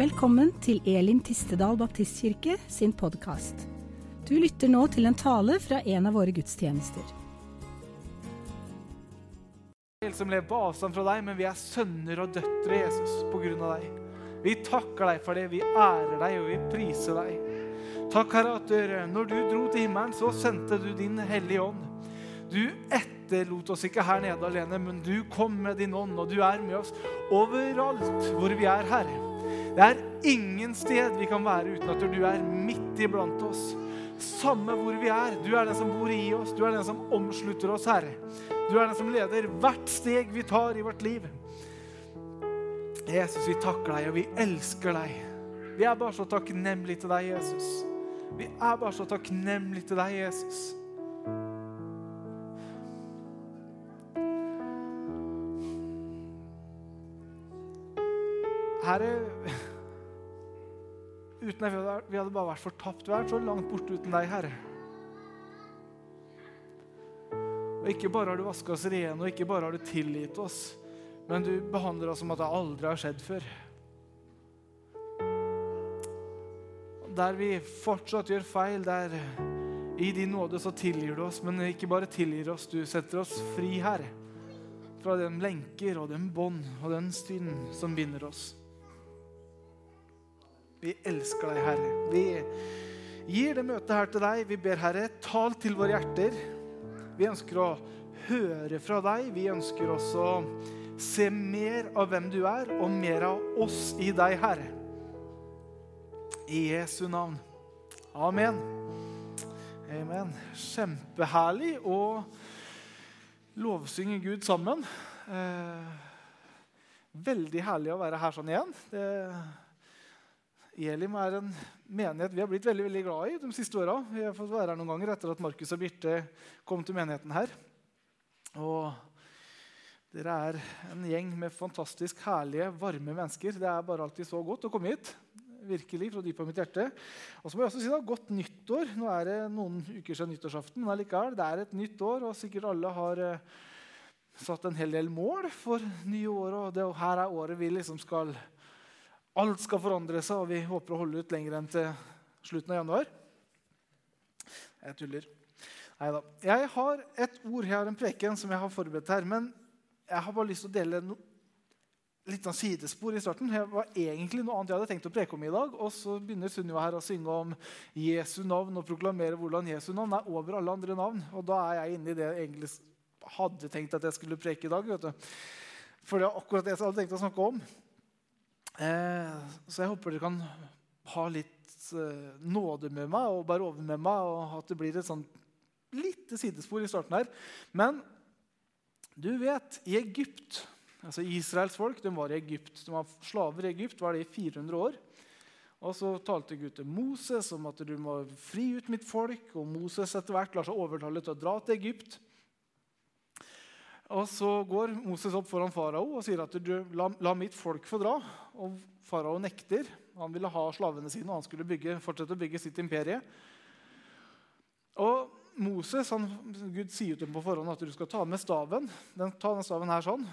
Velkommen til Elim Tistedal Baptistkirke sin podkast. Du lytter nå til en tale fra en av våre gudstjenester. som lever på avstand fra deg, men vi er sønner og døtre, Jesus, av deg. Vi takker deg for det. Vi ærer deg, og vi priser deg. Takk, Herre, at du, når du dro til himmelen, så sendte du din Hellige Ånd. Du etterlot oss ikke her nede alene, men du kom med din ånd, og du er med oss overalt hvor vi er, Herre. Det er ingen sted vi kan være uten at du er midt iblant oss. Samme hvor vi er. Du er den som bor i oss. Du er den som omslutter oss, Herre. Du er den som leder hvert steg vi tar i vårt liv. Jesus, vi takker deg, og vi elsker deg. Vi er bare så takknemlige til deg, Jesus. Vi er bare så takknemlige til deg, Jesus. Herre, uten deg, vi hadde bare vært fortapt. Vi er så langt borte uten deg, Herre. Og ikke bare har du vaska oss rene, og ikke bare har du tilgitt oss, men du behandler oss som at det aldri har skjedd før. Der vi fortsatt gjør feil, der i din nåde så tilgir du oss, men ikke bare tilgir oss, du setter oss fri, her Fra den lenker og den bånd og den synd som binder oss. Vi elsker deg, Herre. Vi gir det møtet her til deg. Vi ber, Herre, tal til våre hjerter. Vi ønsker å høre fra deg. Vi ønsker også å se mer av hvem du er, og mer av oss i deg, Herre. I Jesu navn. Amen. Amen. Kjempeherlig å lovsynge Gud sammen. Eh, veldig herlig å være her sånn igjen. Det, Elim er en menighet vi har blitt veldig veldig glad i de siste åra. Vi har fått være her noen ganger etter at Markus og Birte kom til menigheten her. Og dere er en gjeng med fantastisk herlige, varme mennesker. Det er bare alltid så godt å komme hit. Virkelig, fra dypet av mitt hjerte. Og så må jeg også si da, Godt nyttår. Nå er det noen uker siden nyttårsaften, men allikevel, det er et nytt år, og sikkert alle har eh, satt en hel del mål for nye år. Og det, her er året vi liksom skal Alt skal forandre seg, og vi håper å holde ut lenger enn til slutten av januar. Jeg tuller. Neida. Jeg har et ord, jeg har en preken som jeg har forberedt her. Men jeg har bare lyst til å dele no, litt av sidespor i starten. Det var egentlig noe annet jeg hadde tenkt å preke om i dag. Og så begynner Sunniva her å synge om Jesu navn og proklamere hvordan Jesu navn er over alle andre navn. Og da er jeg inne i det jeg egentlig hadde tenkt at jeg skulle preke i dag. vet du. For det er akkurat det jeg hadde tenkt å snakke om. Eh, så jeg håper dere kan ha litt eh, nåde med meg og bære over med meg, og at det blir et sånt lite sidespor i starten her. Men du vet, i Egypt altså Israels folk de var i Egypt. De var slaver i Egypt var det i 400 år. Og Så talte Gud til Moses om at du må fri ut mitt folk. Og Moses etter hvert lar seg overtale til å dra til Egypt. Og Så går Moses opp foran farao og sier at la, la, mitt folk få dra. Og Farao nekter. Han ville ha slavene sine, og han skulle bygge, fortsette å bygge sitt imperie. Og Moses, han, Gud sier til ham på forhånd at du skal ta med staven. Den, ta den staven her sånn.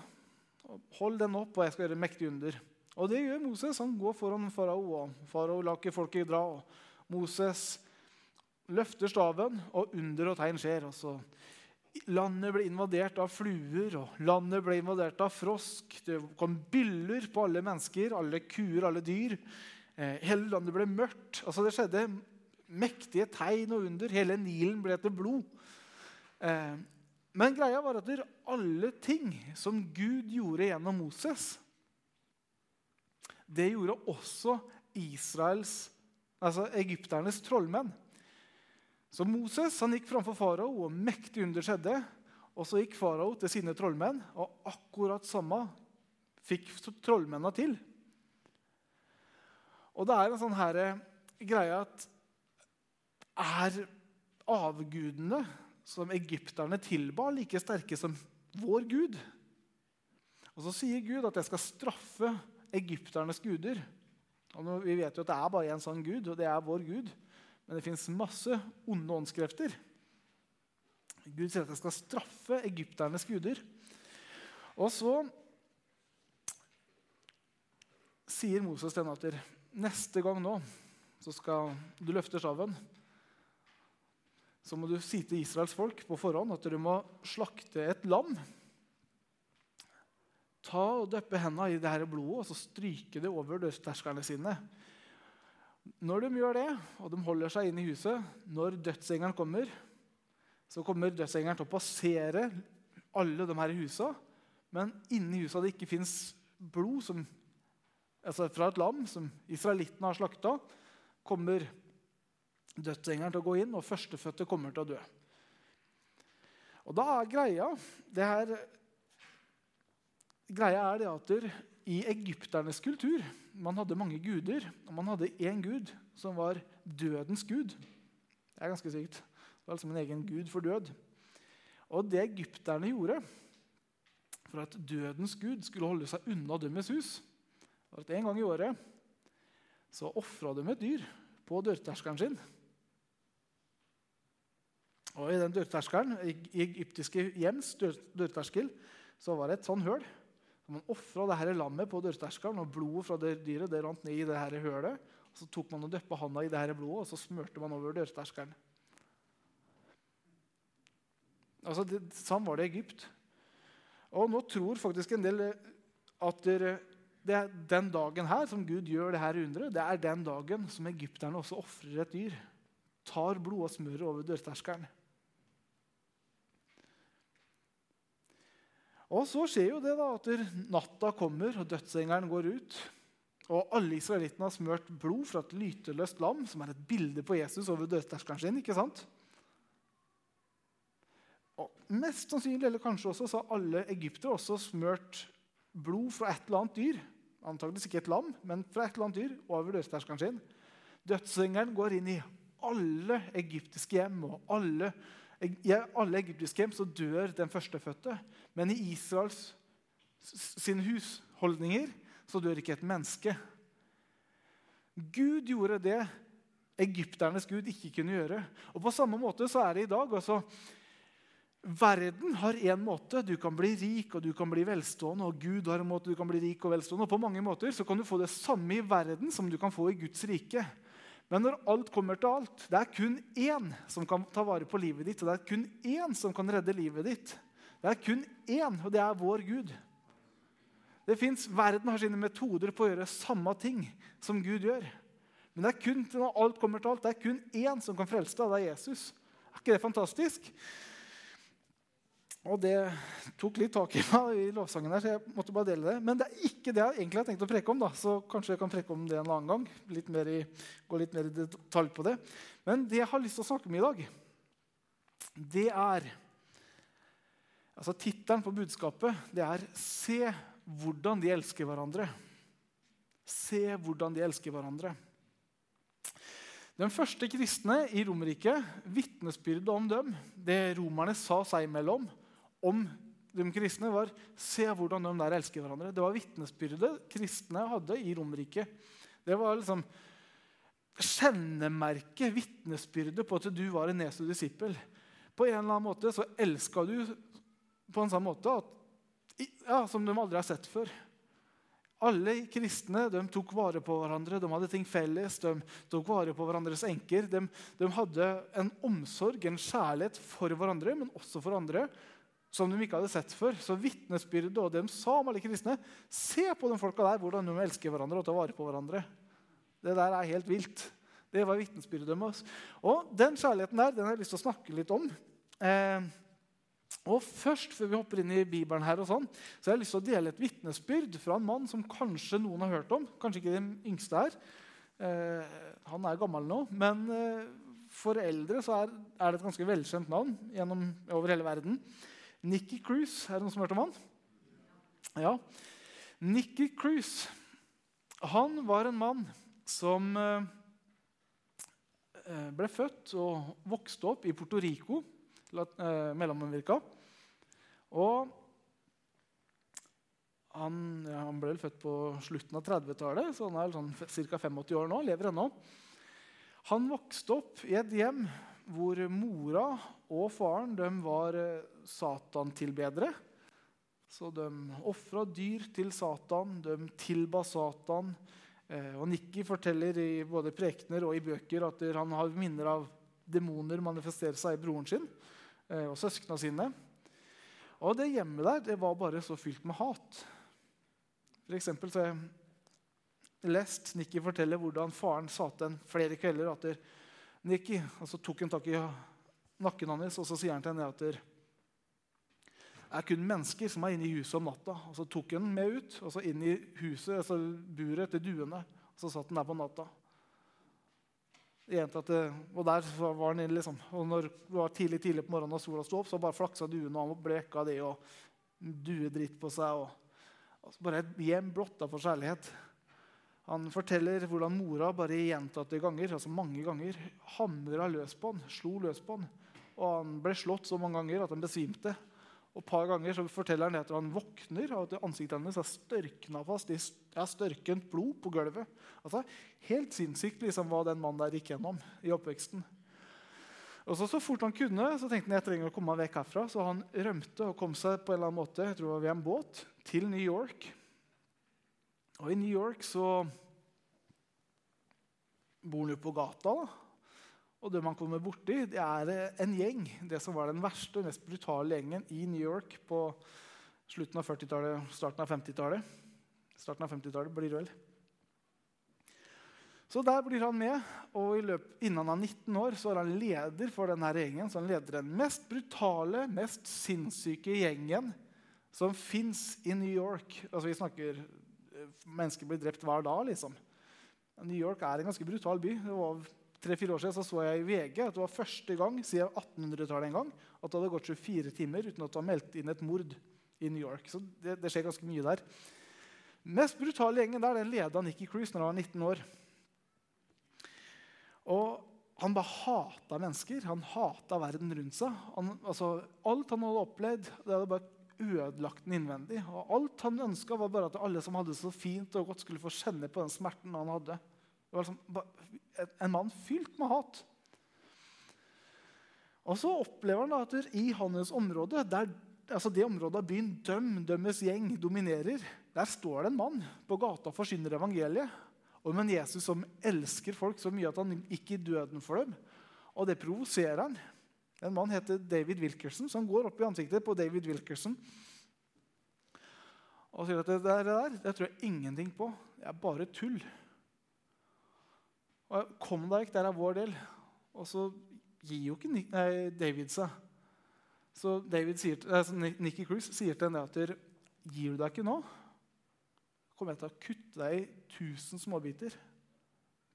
Hold den opp, og jeg skal gjøre mektig under. Og det gjør Moses. Han går foran farao, farao lar ikke folket dra. og Moses løfter staven, og under og tegn skjer. og så Landet ble invadert av fluer, og landet ble invadert av frosk. Det kom byller på alle mennesker, alle kuer, alle dyr. Eh, hele landet ble mørkt. Altså Det skjedde mektige tegn og under. Hele Nilen ble til blod. Eh, men greia var at alle ting som Gud gjorde gjennom Moses, det gjorde også Israels, altså egypternes trollmenn. Så Moses han gikk framfor farao, og mektig under skjedde. Og så gikk farao til sine trollmenn, og akkurat samme fikk trollmennene til. Og det er en sånn her eh, greie at er avgudene som egypterne tilba, like sterke som vår gud? Og så sier Gud at jeg skal straffe egypternes guder. Og vi vet jo at det er bare en sånn gud, og det er vår gud. Men det fins masse onde åndskrefter. Gud sier at jeg skal straffe egypternes guder. Og så sier Moses til henne neste gang nå så skal du løfte staven, så må du si til Israels folk på forhånd at du må slakte et lam. Ta og Døppe hendene i det her blodet og så stryke det over dørterskerne sine. Når de gjør det, og de holder seg inne i huset, når dødsengelen kommer, så kommer dødsengelen til å passere alle de her husa, men inni husa det ikke fins blod som, altså fra et lam som israelittene har slakta, kommer dødsengelen til å gå inn, og førstefødte kommer til å dø. Og da er greia det her, Greia er det at i egypternes kultur man hadde mange guder, og man hadde én gud som var dødens gud. Det er ganske sykt. Det var liksom en egen gud for død. Og det egypterne gjorde for at dødens gud skulle holde seg unna dømmes hus, var at en gang i året så ofra de et dyr på dørterskelen sin. Og I den dørterskelen, i egyptiske hjems dørterskel så var det et sånn høl. Man ofra lammet på dørterskelen, og blodet fra det dyret det rant ned i det her hølet. Og så tok man og døppa handa i det her blodet, og så smurte man over dørterskelen. Altså, det, sånn var det i Egypt. Og nå tror faktisk en del at det er den dagen her som Gud gjør det her underet, det er den dagen som egypterne også ofrer et dyr. Tar blod og smører over dørterskelen. Og så skjer jo det da at natta kommer, og dødsengelen går ut. Og alle israelittene har smørt blod fra et lyteløst lam, som er et bilde på Jesus over dødsterskelen sin. ikke sant? Og Mest sannsynlig, eller kanskje også, så har alle egyptere også smørt blod fra et eller annet dyr. Antakeligvis ikke et lam, men fra et eller annet dyr over dødsterskelen sin. Dødsengelen går inn i alle egyptiske hjem og alle i alle egyptiske hjem så dør den førstefødte. Men i Israels sine husholdninger så dør ikke et menneske. Gud gjorde det egypternes gud ikke kunne gjøre. Og På samme måte så er det i dag. altså Verden har én måte. Du kan bli rik og du kan bli velstående. Og Gud har en måte du kan bli rik og velstående. Og på mange måter så kan du få det samme i verden som du kan få i Guds rike. Men når alt kommer til alt, det er kun én som kan ta vare på livet ditt. Og det er kun én som kan redde livet ditt. Det er kun én, og det er vår Gud. Det finnes, Verden har sine metoder på å gjøre samme ting som Gud gjør. Men det er kun, når alt kommer til alt, det er kun én som kan frelse deg. Det er Jesus. Er ikke det fantastisk? Og det tok litt tak i meg i lovsangen her, så jeg måtte bare dele det. Men det er ikke det jeg egentlig har tenkt å preke om. da, så kanskje jeg kan preke om det en annen gang. Litt i, gå litt mer i detalj på det. Men det jeg har lyst til å snakke om i dag, det er altså Tittelen på budskapet det er 'Se hvordan de elsker hverandre'. Se hvordan de elsker hverandre. Den første kristne i Romerriket, vitnesbyrdet om dem, det romerne sa seg imellom, om de kristne, var se hvordan de der elsker hverandre. Det var vitnesbyrdet kristne hadde i Romerriket. Det var liksom kjennemerket, vitnesbyrdet på at du var en Jesu disippel. På en eller annen måte så elska du på en sånn måte at, ja, som de aldri har sett før. Alle kristne de tok vare på hverandre, de hadde ting felles. De tok vare på hverandres enker. De, de hadde en omsorg, en kjærlighet for hverandre, men også for andre som de ikke hadde sett før. Så vitnesbyrdet og det de sa om alle kristne Se på de folka der, hvordan de elsker hverandre og tar vare på hverandre. Det der er helt vilt. Det var vitnesbyrdet deres. Og den kjærligheten der den har jeg lyst til å snakke litt om. Eh, og først, før vi hopper inn i Bibelen, her og sånn, så har jeg lyst til å dele et vitnesbyrd fra en mann som kanskje noen har hørt om. Kanskje ikke den yngste her. Eh, han er gammel nå. Men eh, for eldre så er, er, det et ganske velkjent navn gjennom, over hele verden. Nikki Cruise. Er det noen som har hørt om han? Ja. Nikki Cruise han var en mann som eh, ble født og vokste opp i Puerto Rico, eh, Mellom-Amerika. Og han, ja, han, ble født på slutten av 30-tallet, så han er sånn ca. 85 år nå. lever ennå. Han vokste opp i et hjem hvor mora og faren de var eh, satantilbedere. Så de ofra dyr til Satan, de tilba Satan. Eh, og Nikki forteller i både prekener og i bøker at han har minner av demoner manifestere seg i broren sin eh, og søsknene sine. Og det hjemmet der det var bare så fylt med hat. For eksempel så jeg lest Nikki fortelle hvordan faren sa til henne flere kvelder at Nikki, og så tok han tak i nakken hans og så sier han til henne at det er kun mennesker som er inne i huset om natta. Og Så tok han med ut og så inn i huset, altså buret til duene. Og så satt han der på natta. Det, og der var han liksom, og når det var tidlig tidlig på morgenen og sola sto opp, så bare flaksa duene og han bleka det og duedritt på seg. Og, så bare et hjem blotta for kjærlighet. Han forteller hvordan mora bare gjentatte ganger altså mange ganger, hamra løs på han, slo løs på han. Og han ble slått så mange ganger at han besvimte. Og Et par ganger så forteller han at han våkner og at ansiktet hennes er størkna fast. Det er størkent blod på gulvet. Altså, helt sinnssykt liksom, hva den mannen der gikk gjennom i oppveksten. Og så, så fort han kunne, så tenkte han jeg trenger å komme meg vekk herfra. Så han rømte og kom seg på en eller annen måte jeg tror det var ved en båt, til New York. Og i New York så bor han jo på gata. da. Og det man kommer borti, det er en gjeng. Det som var den verste, mest brutale gjengen i New York på slutten av 40-tallet, starten av 50-tallet. Starten av 50-tallet blir det vel. Så der blir han med, og løpet, innen han er 19 år, så er han leder for denne gjengen. Så han leder den mest brutale, mest sinnssyke gjengen som fins i New York. Altså vi snakker Mennesker blir drept hver dag, liksom. New York er en ganske brutal by. Det var tre-fire år siden så, så jeg i VG at det var første gang siden 1800-tallet en gang, at det hadde gått 24 timer uten at det var meldt inn et mord i New York. Så det, det skjer ganske mye der. mest brutale gjengen der den leda Nikki Cruise når han var 19 år. Og han bare hata mennesker. Han hata verden rundt seg. Han, altså, alt han hadde opplevd, det hadde bare ødelagt den innvendig. Og alt han ønska, var bare at alle som hadde det så fint og godt, skulle få kjenne på den smerten han hadde. Det var liksom en mann fylt med hat. Og så opplever han at i hans område, der, altså det området av byen Døm, Dømmes gjeng dominerer, der står det en mann på gata og forsyner evangeliet. Og med en Jesus som elsker folk så mye at han gikk i døden for dem. Og det provoserer han. En mann heter David Wilkerson, som går opp i ansiktet på David Wilkerson og sier at det der, det tror jeg ingenting på. Det er bare tull. Og Kom deg ikke, der er vår del. Og så gir jo ikke nei, David seg. Så David sier, altså Nikki Cruise sier til henne at gir du deg ikke nå, kommer jeg til å kutte deg i tusen småbiter.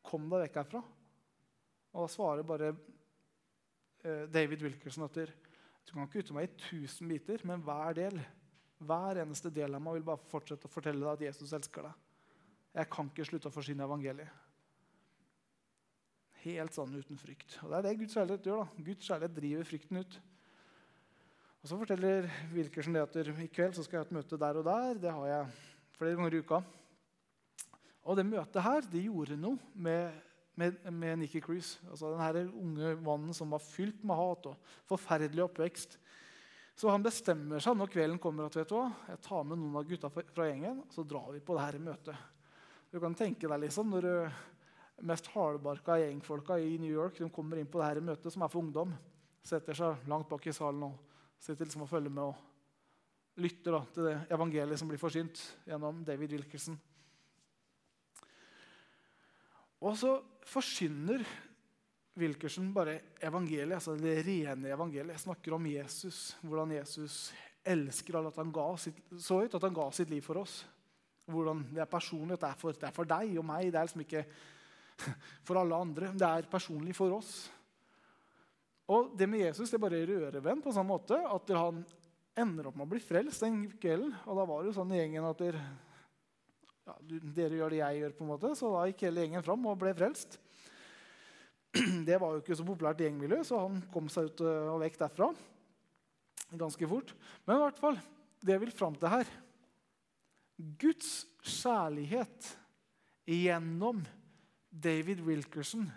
Kom deg vekk herfra. Og da svarer bare David Wilkerson at du kan kutte meg i tusen biter, men hver del, hver eneste del av meg vil bare fortsette å fortelle deg at Jesus elsker deg. Jeg kan ikke slutte å forsyne evangeliet. Helt sånn uten frykt. Og Det er det Guds kjærlighet gjør. da. Guds kjærlighet driver frykten ut. Og Så forteller Wilkerson det at i kveld så skal jeg ha et møte der og der. Det har jeg flere ganger i uka. Og det møtet her det gjorde noe med, med, med Nikki Cruise. Altså denne unge mannen som var fylt med hat og forferdelig oppvekst. Så han bestemmer seg når kvelden kommer at vet du hva, jeg tar med noen av gutta fra gjengen og så drar vi på dette møtet. Du kan tenke deg liksom, når de mest hardbarka gjengfolka i New York de kommer inn på dette møtet, som er for ungdom. Setter seg langt bak i salen og sitter liksom og følger med og lytter da, til det evangeliet som blir forsynt gjennom David Wilkerson. Og så forsyner Wilkerson bare evangeliet, altså det rene evangeliet. Jeg snakker om Jesus, hvordan Jesus elsker alle, at han ga sitt, så ut at han ga sitt liv for oss. Hvordan det er personlig, det er for, det er for deg og meg. Det er liksom ikke for alle andre. Det er personlig for oss. Og det med Jesus det bare rører på samme måte at han ender opp med å bli frelst den kvelden. Og da var det jo sånn i gjengen at dere, ja, dere gjør det jeg gjør, på en måte. Så da gikk hele gjengen fram og ble frelst. Det var jo ikke så populært i gjengmiljøet, så han kom seg ut og vekk derfra ganske fort. Men i hvert fall, det jeg vil fram til her Guds kjærlighet gjennom David Wilkerson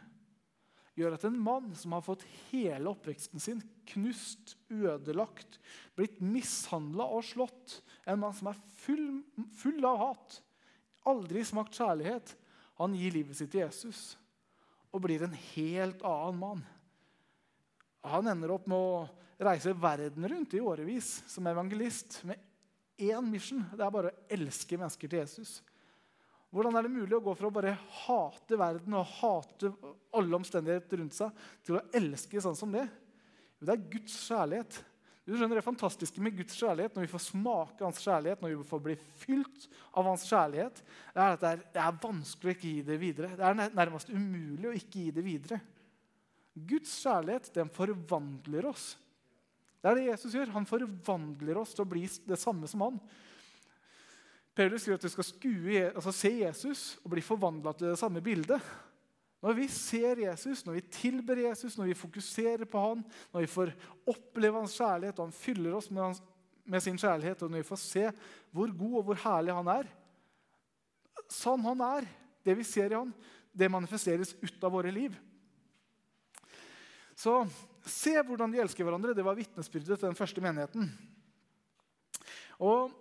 gjør at en mann som har fått hele oppveksten sin knust, ødelagt, blitt mishandla og slått, en mann som er full, full, av hat, aldri smakt kjærlighet, Han gir livet sitt til Jesus og blir en helt annen mann. Han ender opp med å reise verden rundt i årevis som evangelist med én mission. Det er bare å elske mennesker til Jesus. Hvordan er det mulig å gå fra å bare hate verden og hate alle omstendigheter rundt seg, til å elske sånn som det? Jo, det er Guds kjærlighet. Du skjønner Det fantastiske med Guds kjærlighet, når vi får smake hans kjærlighet, når vi får bli fylt av hans kjærlighet, det er at det er, det er vanskelig å ikke gi det videre. Det er nærmest umulig å ikke gi det videre. Guds kjærlighet den forvandler oss. Det er det Jesus gjør. Han forvandler oss til å bli det samme som han. Paulus skriver at du skal skue, altså se Jesus og bli forvandla til det samme bildet. Når vi ser Jesus, når vi tilber Jesus, når vi fokuserer på han, når vi får oppleve hans kjærlighet, og han fyller oss med, hans, med sin kjærlighet, og når vi får se hvor god og hvor herlig han er Sånn han er, det vi ser i han, det manifesteres ut av våre liv. Så se hvordan de elsker hverandre. Det var vitnesbyrdet til den første menigheten. Og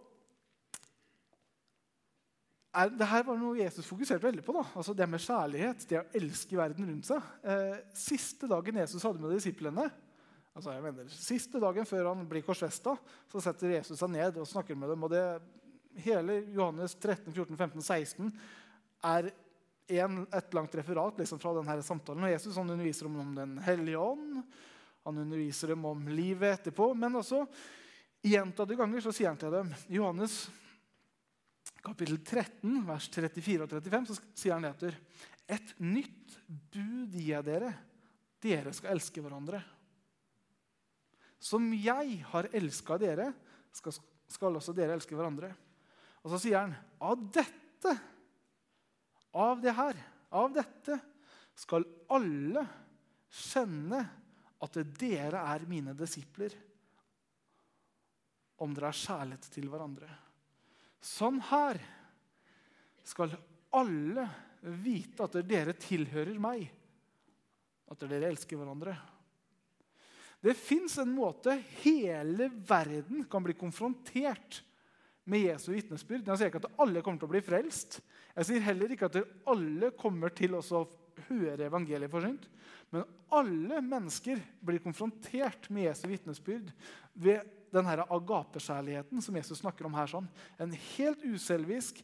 er, det her var noe Jesus fokuserte veldig på. da. Altså Det med kjærlighet, det å elske verden rundt seg. Eh, siste dagen Jesus hadde med disiplene, altså jeg mener, siste dagen før han blir korsfesta, så setter Jesus seg ned og snakker med dem. og det, Hele Johannes 13, 14, 15, 16 er en, et langt referat liksom, fra denne samtalen. Og Jesus han underviser dem om Den hellige ånd, han underviser dem om livet etterpå. Men også gjentatte ganger så sier han til dem Johannes kapittel 13, vers 34 og 35, så sier han det Et nytt bud gir jeg dere. Dere skal elske hverandre. Som jeg har elska dere, skal, skal, også dere elske hverandre. Og så sier han av dette, av det her, av dette skal alle kjenne at dere er mine disipler. Om dere har kjærlighet til hverandre. Sånn her skal alle vite at dere tilhører meg, at dere elsker hverandre. Det fins en måte hele verden kan bli konfrontert med Jesu vitnesbyrd. Jeg sier ikke at alle kommer til å bli frelst. Jeg sier heller ikke at alle kommer til å høre evangeliet forsynt. Men alle mennesker blir konfrontert med Jesu vitnesbyrd ved den agapekjærligheten som Jesus snakker om her. sånn. En helt uselvisk,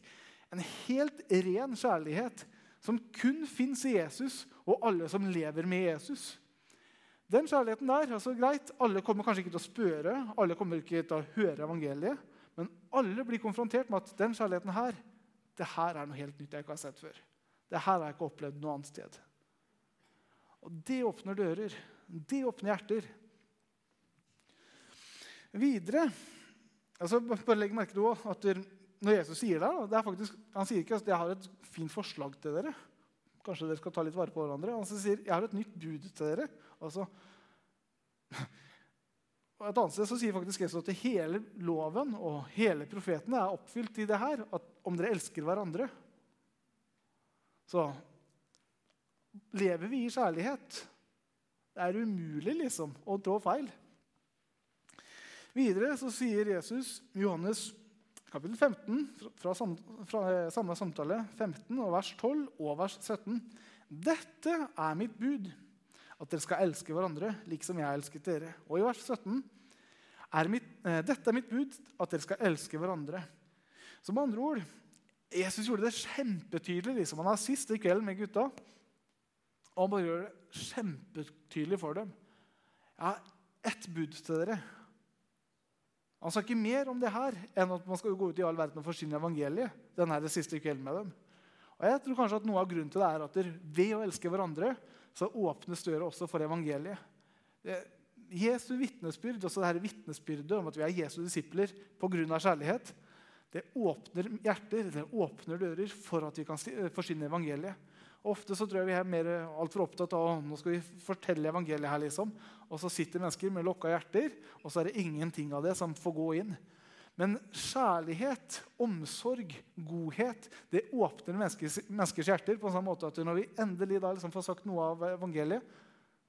en helt ren kjærlighet som kun fins i Jesus og alle som lever med Jesus. Den kjærligheten der, altså greit, Alle kommer kanskje ikke til å spørre, alle kommer ikke til å høre evangeliet, men alle blir konfrontert med at den kjærligheten her, det her er noe helt nytt jeg ikke har sett før. Det her har jeg ikke opplevd noe annet sted. Og Det åpner dører. Det åpner hjerter. Videre altså bare legg merke til at Når Jesus sier det, det er faktisk, Han sier ikke at 'jeg har et fint forslag til dere'. Kanskje dere skal ta litt vare på hverandre. Han sier 'jeg har et nytt bud til dere'. Altså, Et annet sted så sier faktisk Jesus at hele loven og hele profetene er oppfylt i det her. At om dere elsker hverandre, så lever vi i kjærlighet. Det er umulig liksom å trå feil. Videre så sier Jesus i Johannes kapittel 15, fra, fra, eh, samme samtale, 15 og vers 12 og vers 17. Dette er mitt bud, at dere skal elske hverandre liksom jeg elsket dere. Og i vers 17 er mitt, eh, dette er mitt bud, at dere skal elske hverandre. Som andre ord, Jesus gjorde det kjempetydelig. liksom. Han har siste kveld med gutta. Og han bare gjør det kjempetydelig for dem. Jeg har ett bud til dere. Han sa ikke mer om det her enn at man skal gå ut i all verden og forsyne evangeliet. denne det siste kvelden med dem. Og jeg tror kanskje at Noe av grunnen til det er at ved å elske hverandre så åpnes døra også for evangeliet. Det, Jesu vitnesbyrd, også her vitnesbyrdet om at vi er Jesu disipler pga. kjærlighet, det åpner hjerter, det åpner dører for at vi kan forsyne evangeliet. Ofte så tror jeg vi er mer altfor opptatt av nå skal vi fortelle evangeliet. her liksom. Og så sitter mennesker med lukka hjerter, og så er det ingenting av det som får gå inn. Men kjærlighet, omsorg, godhet det åpner menneskers, menneskers hjerter. på en sånn måte at Når vi endelig da liksom får sagt noe av evangeliet,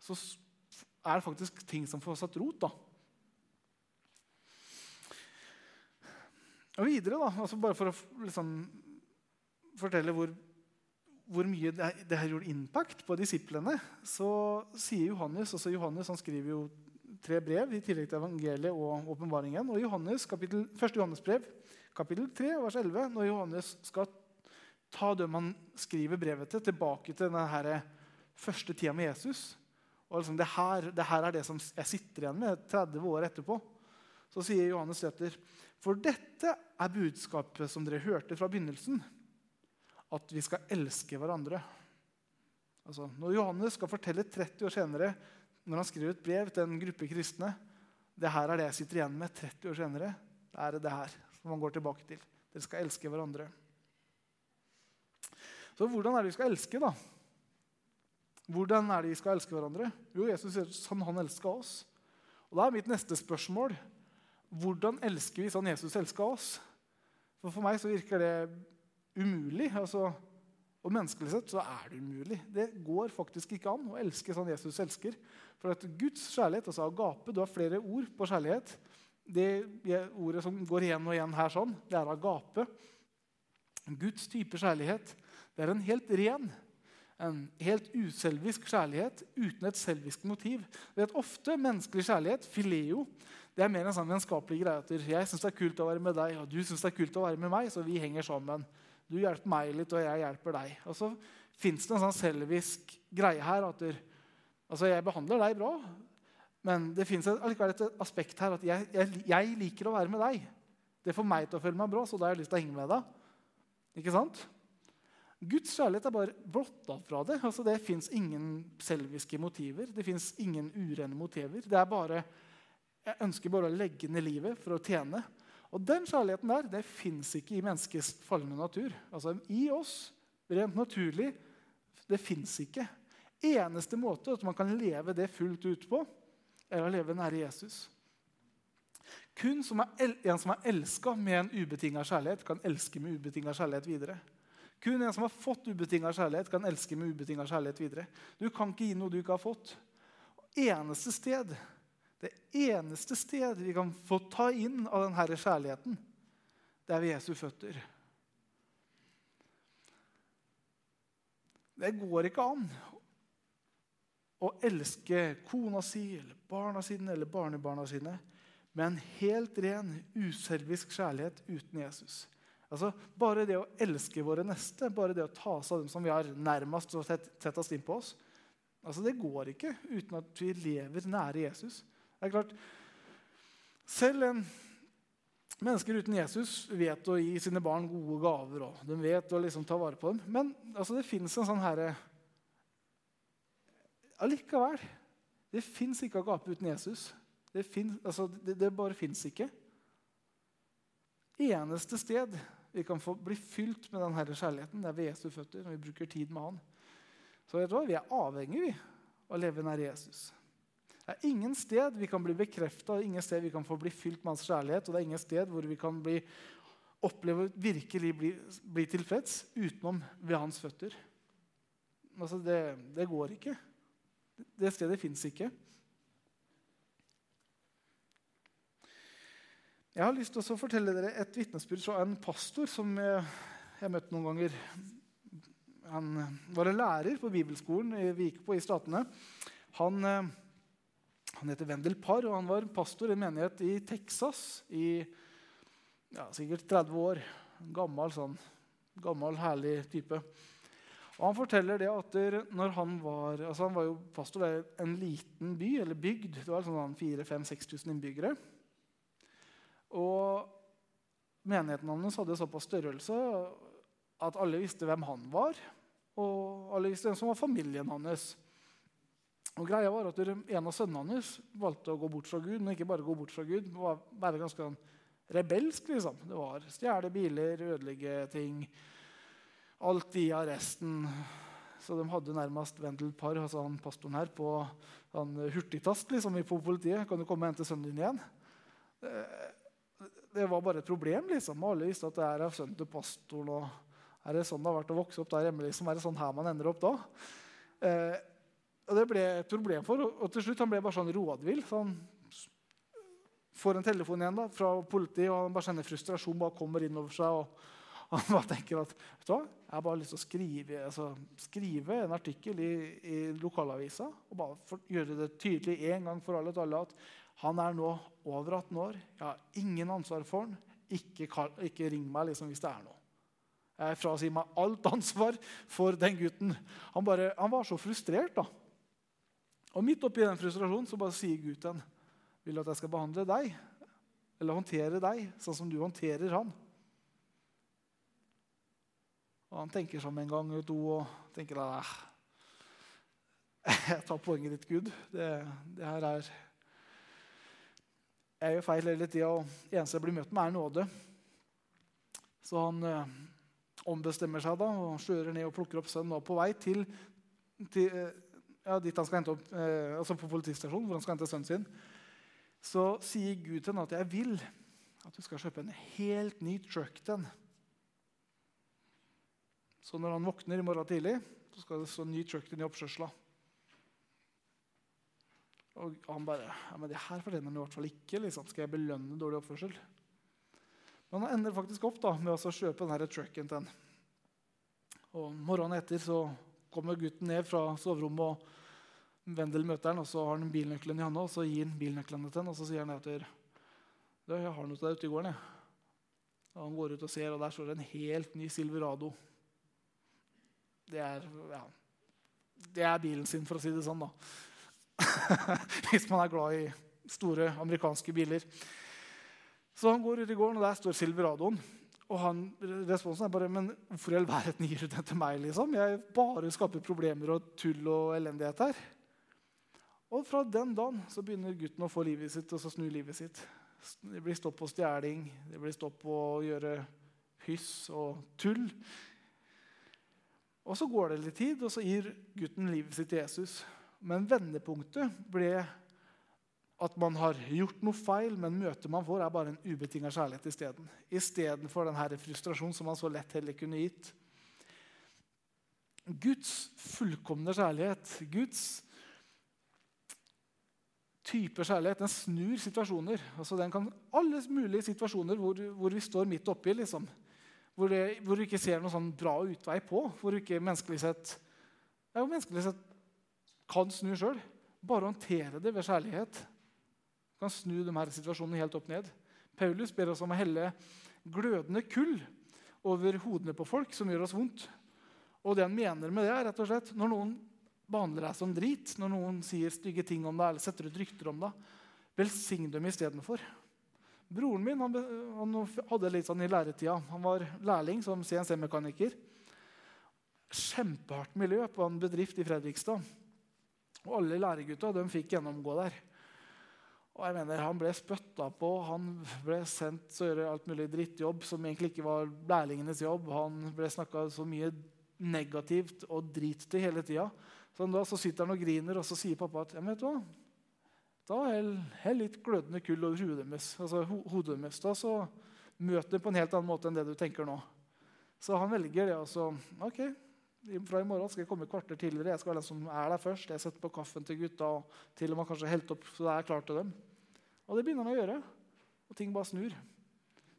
så er det faktisk ting som får satt rot. da. Og videre, da, altså bare for å liksom, fortelle hvor hvor mye det, her gjort impact på disiplene, så sier Johannes også Johannes han skriver jo tre brev i tillegg til evangeliet og åpenbaringen. Og Johannes, kapittel, 1. Johannes brev, kapittel 3, vers 11, når Johannes skal ta dem han skriver brevet til, tilbake til denne første tida med Jesus og liksom, det, her, det her er det som jeg sitter igjen med 30 år etterpå. Så sier Johannes Sæther, for dette er budskapet som dere hørte fra begynnelsen, at vi skal elske hverandre. Altså, når Johannes skal fortelle 30 år senere, når han skriver et brev til en gruppe kristne det her er det jeg sitter igjen med 30 år senere. Det er det her som man går tilbake til. Dere skal elske hverandre. Så hvordan er det vi skal elske, da? Hvordan er det vi skal elske hverandre? Jo, Jesus sier sånn han elska oss. Og Da er mitt neste spørsmål hvordan elsker vi sånn Jesus elska oss? For For meg så virker det umulig. altså og menneskelig sett så er det umulig. Det går faktisk ikke an å elske sånn Jesus elsker. For at Guds kjærlighet, altså agape Du har flere ord på kjærlighet. Det ordet som går igjen og igjen her, sånn, det er agape. Guds type kjærlighet det er en helt ren, en helt uselvisk kjærlighet uten et selvisk motiv. Det er ofte menneskelig kjærlighet, fileo, det er mer en sånn vennskapelig greie. at Jeg syns det er kult å være med deg, og du syns det er kult å være med meg, så vi henger sammen. Du hjelper meg litt, og jeg hjelper deg. Og så fins det en sånn selvisk greie her. at du, altså Jeg behandler deg bra, men det fins allikevel et aspekt her at jeg, jeg, jeg, liker å være med deg. Det får meg til å føle meg bra, så da har jeg lyst til å henge med deg. Ikke sant? Guds kjærlighet er bare blotta fra det. Altså, det fins ingen selviske motiver. Det fins ingen urene motiver. Det er bare, Jeg ønsker bare å legge ned livet for å tjene. Og Den kjærligheten der det fins ikke i menneskets falne natur. Altså I oss, rent naturlig, det fins ikke. Eneste måte at man kan leve det fullt ut på, er å leve nære Jesus. Kun som en som er elska med en ubetinga kjærlighet, kan elske med ubetinga kjærlighet videre. Kun en som har fått ubetinga kjærlighet, kan elske med ubetinga kjærlighet videre. Du kan ikke gi noe du ikke har fått. Eneste sted, det eneste stedet vi kan få ta inn av denne kjærligheten, det er ved Jesu føtter. Det går ikke an å elske kona si eller barna sine eller barnebarna sine med en helt ren, uselvisk kjærlighet uten Jesus. Altså, Bare det å elske våre neste, bare det å ta oss av dem som vi har nærmest og sett oss inn på oss, altså det går ikke uten at vi lever nære Jesus. Det er klart, Selv en mennesker uten Jesus vet å gi sine barn gode gaver. og De vet å liksom ta vare på dem. Men altså, det fins en sånn herre Allikevel. Det fins ikke agape uten Jesus. Det, finnes, altså, det, det bare fins ikke. Eneste sted vi kan få bli fylt med denne kjærligheten. Det er ved Jesu føtter når vi bruker tid med han. Så vet du hva? Vi er avhengige av å leve nær Jesus. Det er ingen sted vi kan bli bekrefta, ingen sted vi kan få bli fylt med hans kjærlighet. Og det er ingen sted hvor vi kan bli, oppleve virkelig bli, bli tilfreds utenom ved hans føtter. Altså, det, det går ikke. Det stedet fins ikke. Jeg har lyst til å fortelle dere et vitnesbyrd fra en pastor som jeg har møtt noen ganger. Han var en lærer på bibelskolen vi gikk på i Statene. Han, eh, han heter Wendel Parr, og han var pastor i en menighet i Texas i ja, sikkert 30 år. Gammel, sånn, gammel, herlig type. Og Han forteller det at når han var altså han var jo pastor i en liten by, eller bygd. Det var sånn 4000-5000-6000 innbyggere. Og menigheten hans hadde såpass størrelse at alle visste hvem han var. Og alle visste hvem som var familien hans. Og greia var at En av sønnene hans valgte å gå bort fra Gud, men ikke bare gå bort fra Gud. Det var være ganske sånn rebelsk. liksom. Det var stjele biler, ødelegge ting. Alt i arresten. Så de hadde nærmest Wendel Parr, altså han pastoren her, på han hurtigtast liksom, på politiet. Kan du komme og hente sønnen din igjen? det var bare et problem. liksom. Alle visste at det er sønnen til pastoren. og Er det sånn det har vært å vokse opp der hjemme? liksom? Er det sånn her man ender opp da? Eh, og Det ble et problem for og til slutt han ble bare sånn rådvill. så han får en telefon igjen da, fra politiet, og han bare kjenner frustrasjon bare kommer innover seg. og Han bare tenker at vet du hva, jeg har bare lyst til å skrive, altså, skrive en artikkel i, i lokalavisa og bare for, gjøre det tydelig en gang for alle, alle at han er nå over 18 år. Jeg har ingen ansvar for han. Ikke, ikke ring meg liksom, hvis det er noe. Jeg frasier meg alt ansvar for den gutten. Han, bare, han var så frustrert. da. Og midt oppi den frustrasjonen så bare sier Gud til ham, vil du at jeg skal behandle deg eller håndtere deg sånn som du håndterer han. Og Han tenker som en gang eller to og tenker at jeg tar poenget ditt, Gud. Det, det her er Jeg gjør feil hele tida, og det eneste jeg blir møtt med, er nåde. Så han eh, ombestemmer seg da og kjører ned og plukker opp sønnen på vei til, til eh, ja, dit han skal hente opp, eh, altså på politistasjonen, hvor han skal hente sønnen sin, så sier Gud til ham at 'jeg vil at du skal kjøpe en helt ny truck til den'. Så når han våkner i morgen tidlig, så skal det stå ny truck til i oppkjørsla. Og han bare ja, men 'Det her fortjener han i hvert fall ikke. Liksom. Skal jeg belønne dårlig oppførsel?' Men han ender faktisk opp da, med å kjøpe denne trucken til den. Og Morgenen etter så kommer gutten ned fra soverommet, og Vendel møter han, og så har han bilnøkkelen i hånda, og så gir han bilnøklene til han, og så sier han etter du, 'Jeg har noe til deg ute i gården.' Jeg. Og han går ut og ser, og der står det en helt ny Silverado. Det er, ja, det er bilen sin, for å si det sånn, da. Hvis man er glad i store amerikanske biler. Så han går ut i gården, og der står Silveradoen. Og han, responsen er bare Men hvorfor i all verden gir du den til meg? liksom? Jeg bare skaper problemer og tull og elendighet her. Og fra den dagen så begynner gutten å få livet sitt og så snu livet sitt. Det blir stopp på stjeling, det blir stopp på å gjøre hyss og tull. Og Så går det litt tid, og så gir gutten livet sitt til Jesus. Men vendepunktet ble at man har gjort noe feil, men møtet man får, er bare en ubetinga kjærlighet isteden. Istedenfor denne frustrasjonen som man så lett heller kunne gitt. Guds fullkomne kjærlighet, Guds type kjærlighet, den snur situasjoner. Altså, den kan Alle mulige situasjoner hvor, hvor vi står midt oppi, liksom. Hvor, det, hvor, du ikke ser noen sånn bra utvei på. Hvor du ikke menneskelig sett, ja, menneskelig sett kan snu sjøl. Bare håndtere det ved kjærlighet kan snu de her situasjonene helt opp ned. Paulus ber oss om å helle glødende kull over hodene på folk som gjør oss vondt. Og det han mener med det, er rett og slett når noen behandler deg som drit, når noen sier stygge ting om deg eller setter ut rykter om deg, velsign dem istedenfor. Broren min han, han hadde litt sånn i læretida. Han var lærling som CNC-mekaniker. Kjempehardt miljø på en bedrift i Fredrikstad. Og alle læregutta fikk gjennomgå der. Og jeg mener, Han ble spytta på, han ble sendt til å gjøre alt mulig drittjobb som egentlig ikke var lærlingenes jobb. Han ble snakka så mye negativt og drit til hele tida. Så da så sitter han og griner, og så sier pappa at ja, vet du hva? da hell litt glødende kull over hodet deres. Altså, hodet deres da, så møter det på en helt annen måte enn det du tenker nå. Så han velger det. Altså, ok, fra i morgen skal jeg komme et kvarter tidligere. Jeg skal være den som er der først. Jeg setter på kaffen til gutta og til og med kanskje helt opp så det er klart til dem. Og det begynner han å gjøre. Og ting bare snur.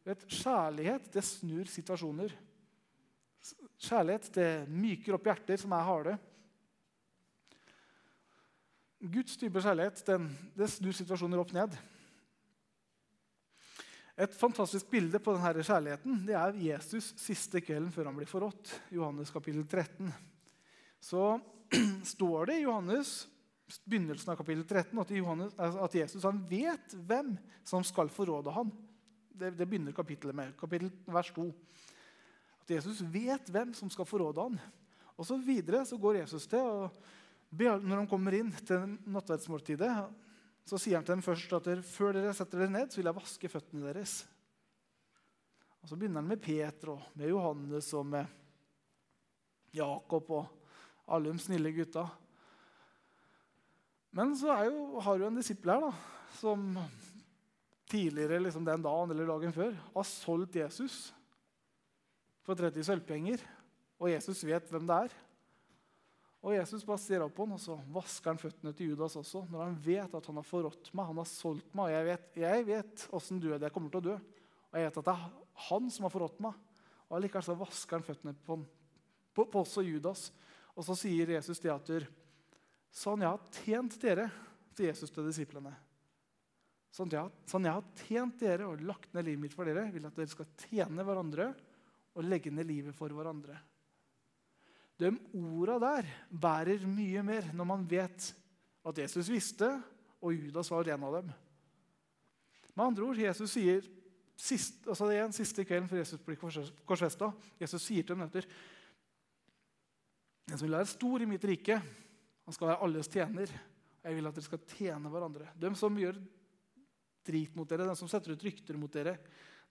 Vet, kjærlighet det snur situasjoner. Kjærlighet det myker opp hjerter som er harde. Guds type kjærlighet den, det snur situasjoner opp ned. Et fantastisk bilde på denne kjærligheten det er Jesus siste kvelden før han blir forrådt. Johannes kapittel 13. Så står det i Johannes begynnelsen av kapittel 13 at, Johannes, at Jesus vet hvem som skal forråde ham. Det, det begynner kapittelet med. kapittel vers 2. At Jesus vet hvem som skal forråde ham. Og så videre så går Jesus til og når han kommer inn til nattverdsmåltidet, så sier han til dem først at før dere setter dere ned, så vil jeg vaske føttene deres. Og Så begynner han med Peter og med Johannes og med Jakob og alle de snille gutta. Men så jo, har du en disippel her da, som tidligere liksom den dagen eller dagen før har solgt Jesus for 30 sølvpenger. Og Jesus vet hvem det er. Og Jesus bare ser opp på han, og så vasker han føttene til Judas også. Når han vet at han har forrådt meg, han har solgt meg, og jeg vet, jeg vet åssen død jeg kommer til å dø. Og jeg vet at det er han som har forrådt meg. Og Allikevel så vasker han føttene på, på, på oss og Judas. Og så sier Jesus til at sånn jeg har tjent dere, til Jesus til disiplene. Sånn jeg, sånn jeg har tjent dere og lagt ned livet mitt for dere, vil at dere skal tjene hverandre og legge ned livet for hverandre. De orda der bærer mye mer når man vet at Jesus visste, og Judas var en av dem. Med andre ord, Jesus sier sist, altså det er en siste kvelden før Jesus blir korsfesta. Jesus sier til dem etter Den som vil være stor i mitt rike, han skal være alles tjener. Jeg vil at dere skal tjene hverandre. De som gjør drit mot dere, de som setter ut rykter mot dere,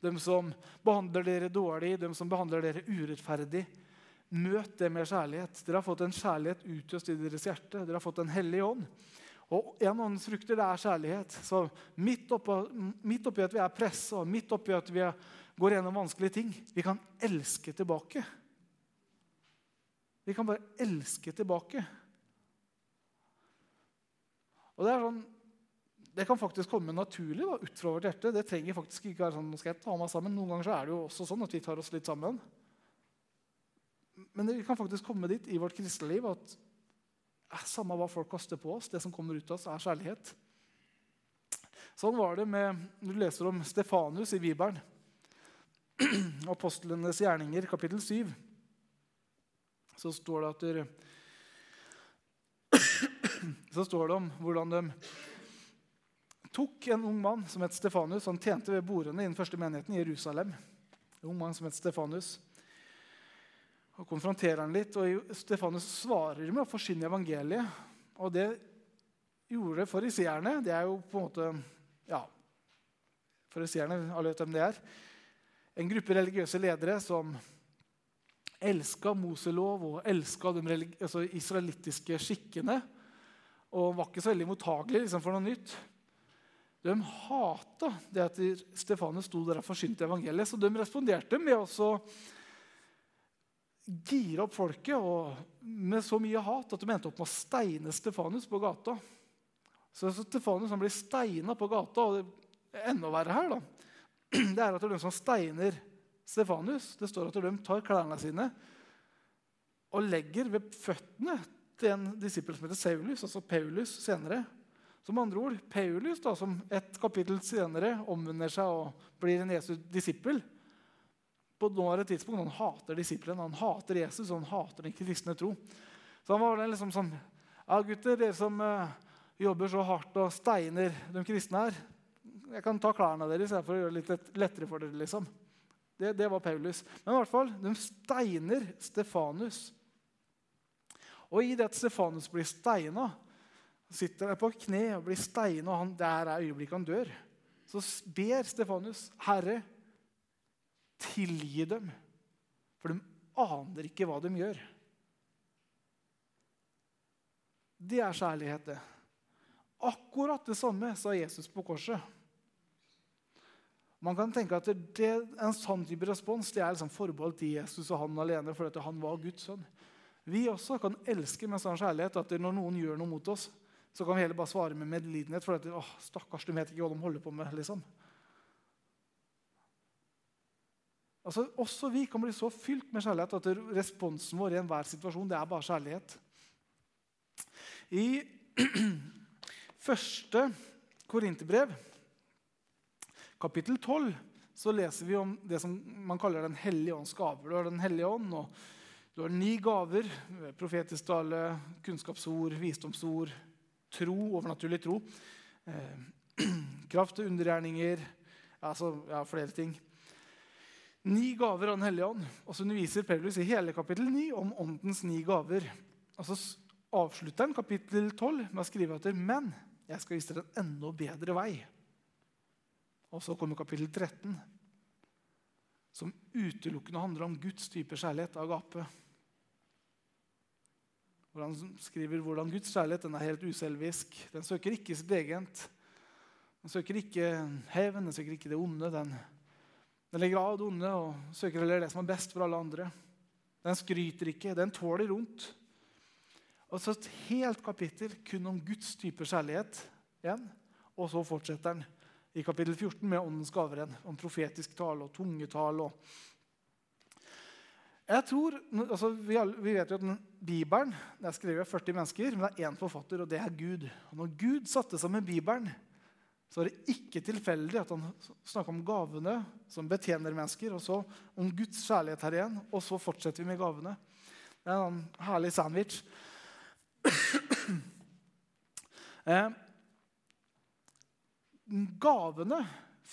de som behandler dere dårlig, de som behandler dere urettferdig. Møt det med kjærlighet. Dere har fått en kjærlighet utøst i deres hjerte. Dere har fått en hellig ånd. Og En av åndens frukter det er kjærlighet. Så Midt oppi, midt oppi at vi er pressa, midt oppi at vi går gjennom vanskelige ting, vi kan elske tilbake. Vi kan bare elske tilbake. Og Det er sånn, det kan faktisk komme naturlig da, ut fra vårt hjerte. Det trenger faktisk ikke være sånn, nå skal jeg ta meg sammen. Noen ganger så er det jo også sånn at vi tar oss litt sammen. Men vi kan faktisk komme dit i vårt kristne liv at eh, samme hva folk kaster på oss, det som kommer ut av oss, er kjærlighet. Sånn var det med, når du leser om Stefanus i Bibelen. Apostlenes gjerninger, kapittel 7. Så står det at dere, så står det om hvordan de tok en ung mann som het Stefanus. Han tjente ved bordene i den første menigheten i Jerusalem. En ung mann som het Stefanus. Og konfronterer han litt, og Stefanus svarer med å forsyne evangeliet. Og det gjorde fariseerne. Det er jo på en måte Ja, fariseerne, alle vet hvem det er. En gruppe religiøse ledere som elska Moselov og elska de altså israelittiske skikkene. Og var ikke så veldig mottagelige liksom, for noe nytt. De hata det at Stefanus sto der og forsynte evangeliet, så de responderte med å gire opp folket med så mye hat at de endte opp med å steine Stefanus på gata. Så Stefanus blir steina på gata, og det enda verre her da, det er at det er de som steiner Stefanus. Det står at de tar klærne sine og legger ved føttene til en disippel som heter Saulus, altså Paulus senere. Som andre ord, Paulus, da, som et kapittel senere omvender seg og blir en Jesu disippel, på et tidspunkt han hater disiplene, han hater Jesus og han hater den kristne tro. Så han var liksom sånn Ja, gutter, dere som uh, jobber så hardt og steiner de kristne her Jeg kan ta klærne deres for å gjøre det litt lettere for dere. liksom. Det, det, var Paulus. Men i hvert fall, de steiner Stefanus. Og i det at Stefanus blir steina, sitter han på kne og blir steina, og han, det er øyeblikket han dør, så ber Stefanus, 'Herre, tilgi dem, for de aner ikke hva de gjør. Det er kjærlighet, det. Akkurat det samme sa Jesus på korset. Man kan tenke at det, En sånn type respons det er liksom forbeholdt Jesus og han alene, fordi han var Guds sønn. Vi også kan elske med sånn kjærlighet at når noen gjør noe mot oss, så kan vi heller bare svare med medlidenhet. For at, stakkars, du vet ikke hva de holder på med. liksom. Altså, også vi kan bli så fylt med kjærlighet at responsen vår i enhver situasjon det er bare kjærlighet. I første Korinterbrev, kapittel 12, så leser vi om det som man kaller Den hellige ånds gaver. Du har Den hellige ånd, og du har ni gaver. Profetisk tale, kunnskapsord, visdomsord, tro, overnaturlig tro. Eh, kraft og undergjerninger. Altså, ja, flere ting. Ni gaver av Den hellige ånd. Og så underviser Paulus i hele kapittel 9 om åndens ni gaver. Og så avslutter han kapittel 12 med å skrive etter, men jeg skal vise dere en enda bedre vei. Og så kommer kapittel 13, som utelukkende handler om Guds type kjærlighet, agape. Hvor han skriver hvordan Guds kjærlighet den er helt uselvisk. Den søker ikke sitt eget. Den søker ikke hevn, den søker ikke det onde. Den den legger av det onde og søker heller det som er best for alle andre. Den skryter ikke, den tåler rundt. Og så et helt kapittel kun om Guds type kjærlighet igjen. Og så fortsetter den i kapittel 14 med åndens gaver igjen. Om profetisk tale og tungetale. Og Jeg tror, altså vi, vi, vet jo at Bibelen det er skrevet av 40 mennesker, men det er én forfatter, og det er Gud. Og når Gud satte sammen Bibelen, så er det ikke tilfeldig at han snakker om gavene som betjener mennesker, og så om Guds kjærlighet her igjen, og så fortsetter vi med gavene. Det er en herlig sandwich. eh, gavene